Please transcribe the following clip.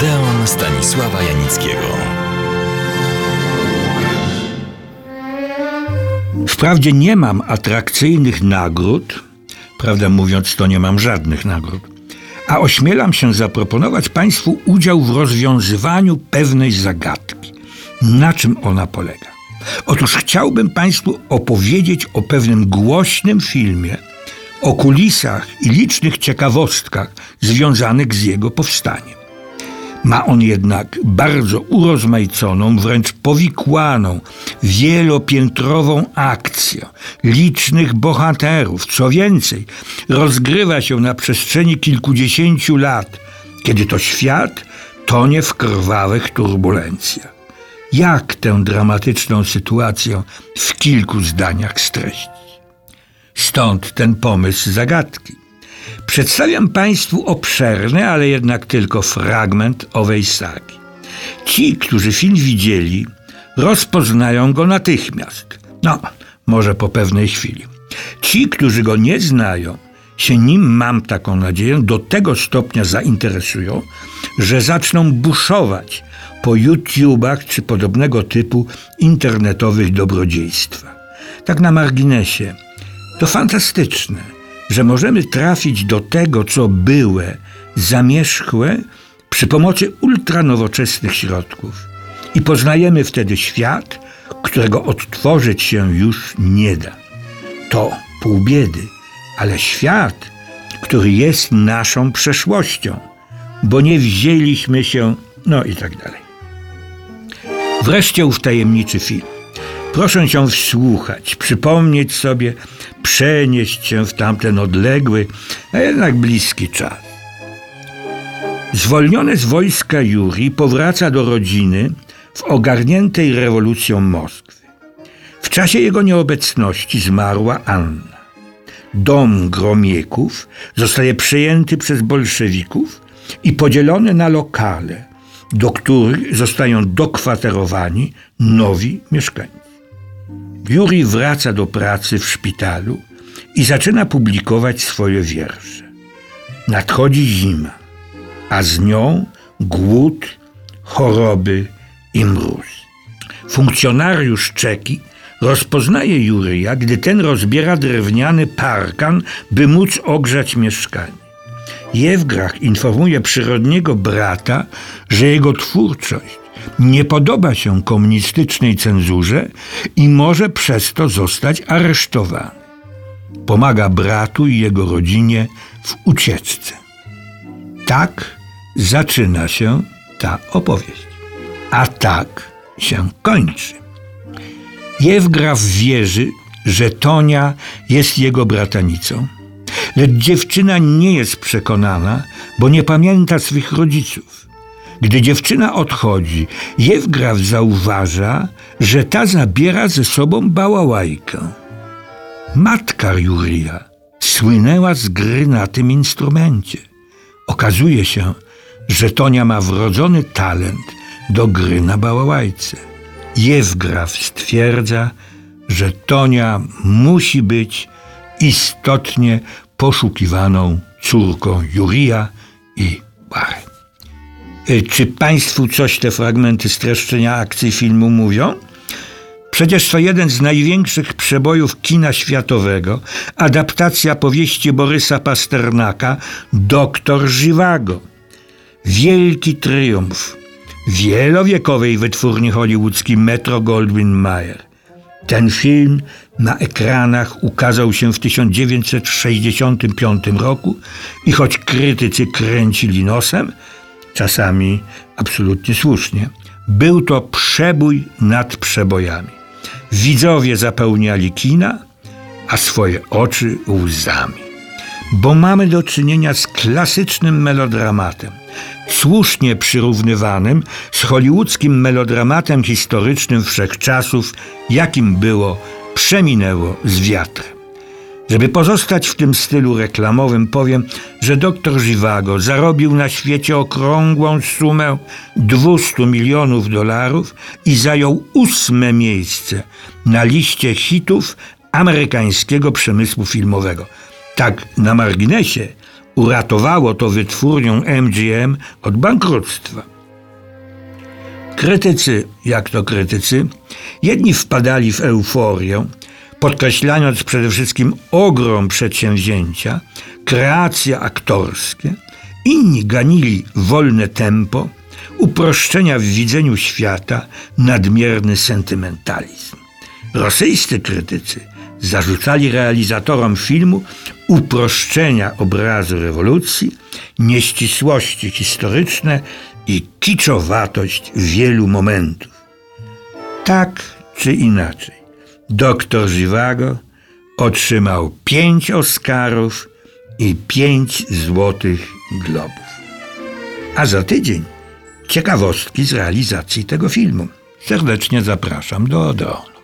Odeon Stanisława Janickiego. Wprawdzie nie mam atrakcyjnych nagród, prawdę mówiąc, to nie mam żadnych nagród, a ośmielam się zaproponować Państwu udział w rozwiązywaniu pewnej zagadki. Na czym ona polega? Otóż chciałbym Państwu opowiedzieć o pewnym głośnym filmie, o kulisach i licznych ciekawostkach związanych z jego powstaniem. Ma on jednak bardzo urozmaiconą, wręcz powikłaną, wielopiętrową akcję, licznych bohaterów. Co więcej, rozgrywa się na przestrzeni kilkudziesięciu lat, kiedy to świat tonie w krwawych turbulencjach. Jak tę dramatyczną sytuację w kilku zdaniach streścić? Stąd ten pomysł zagadki. Przedstawiam Państwu obszerny, ale jednak tylko fragment owej sagi. Ci, którzy film widzieli, rozpoznają go natychmiast. No, może po pewnej chwili. Ci, którzy go nie znają, się nim, mam taką nadzieję, do tego stopnia zainteresują, że zaczną buszować po YouTubach czy podobnego typu internetowych dobrodziejstwach. Tak na marginesie, to fantastyczne że możemy trafić do tego, co byłe, zamierzchłe przy pomocy ultranowoczesnych środków. I poznajemy wtedy świat, którego odtworzyć się już nie da. To pół biedy, ale świat, który jest naszą przeszłością, bo nie wzięliśmy się, no i tak dalej. Wreszcie ów tajemniczy film. Proszę się wsłuchać, przypomnieć sobie, przenieść się w tamten odległy, a jednak bliski czas. Zwolniony z wojska Juri powraca do rodziny w ogarniętej rewolucją Moskwy. W czasie jego nieobecności zmarła Anna. Dom Gromieków zostaje przejęty przez bolszewików i podzielony na lokale, do których zostają dokwaterowani nowi mieszkańcy. Juri wraca do pracy w szpitalu i zaczyna publikować swoje wiersze. Nadchodzi zima, a z nią głód, choroby i mróz. Funkcjonariusz czeki rozpoznaje Juryja, gdy ten rozbiera drewniany parkan, by móc ogrzać mieszkanie. Jewgrach informuje przyrodniego brata, że jego twórczość nie podoba się komunistycznej cenzurze i może przez to zostać aresztowany. Pomaga bratu i jego rodzinie w ucieczce. Tak zaczyna się ta opowieść. A tak się kończy. Jewgraf wierzy, że Tonia jest jego bratanicą, lecz dziewczyna nie jest przekonana, bo nie pamięta swych rodziców. Gdy dziewczyna odchodzi, Jewgraf zauważa, że ta zabiera ze sobą bałałajkę. Matka Jurija słynęła z gry na tym instrumencie. Okazuje się, że Tonia ma wrodzony talent do gry na bałałajce. Jewgraf stwierdza, że Tonia musi być istotnie poszukiwaną córką Jurija i Bary. Y, czy Państwu coś te fragmenty streszczenia akcji filmu mówią? Przecież to jeden z największych przebojów kina światowego, adaptacja powieści Borysa Pasternaka Doktor Żywago. Wielki triumf wielowiekowej wytwórni hollywoodzkiej Metro Goldwyn Mayer. Ten film na ekranach ukazał się w 1965 roku i choć krytycy kręcili nosem, czasami absolutnie słusznie. Był to przebój nad przebojami. Widzowie zapełniali kina, a swoje oczy łzami. Bo mamy do czynienia z klasycznym melodramatem, słusznie przyrównywanym z hollywoodzkim melodramatem historycznym wszechczasów, jakim było Przeminęło z wiatrem. Żeby pozostać w tym stylu reklamowym, powiem, że dr Żywago zarobił na świecie okrągłą sumę 200 milionów dolarów i zajął ósme miejsce na liście hitów amerykańskiego przemysłu filmowego. Tak na marginesie, uratowało to wytwórnią MGM od bankructwa. Krytycy, jak to krytycy, jedni wpadali w euforię, podkreślając przede wszystkim ogrom przedsięwzięcia, kreacje aktorskie, inni ganili wolne tempo, uproszczenia w widzeniu świata, nadmierny sentymentalizm. Rosyjscy krytycy zarzucali realizatorom filmu uproszczenia obrazu rewolucji, nieścisłości historyczne i kiczowatość wielu momentów. Tak czy inaczej, doktor Żywago otrzymał pięć Oscarów i pięć złotych globów. A za tydzień ciekawostki z realizacji tego filmu. Serdecznie zapraszam do Odeonu.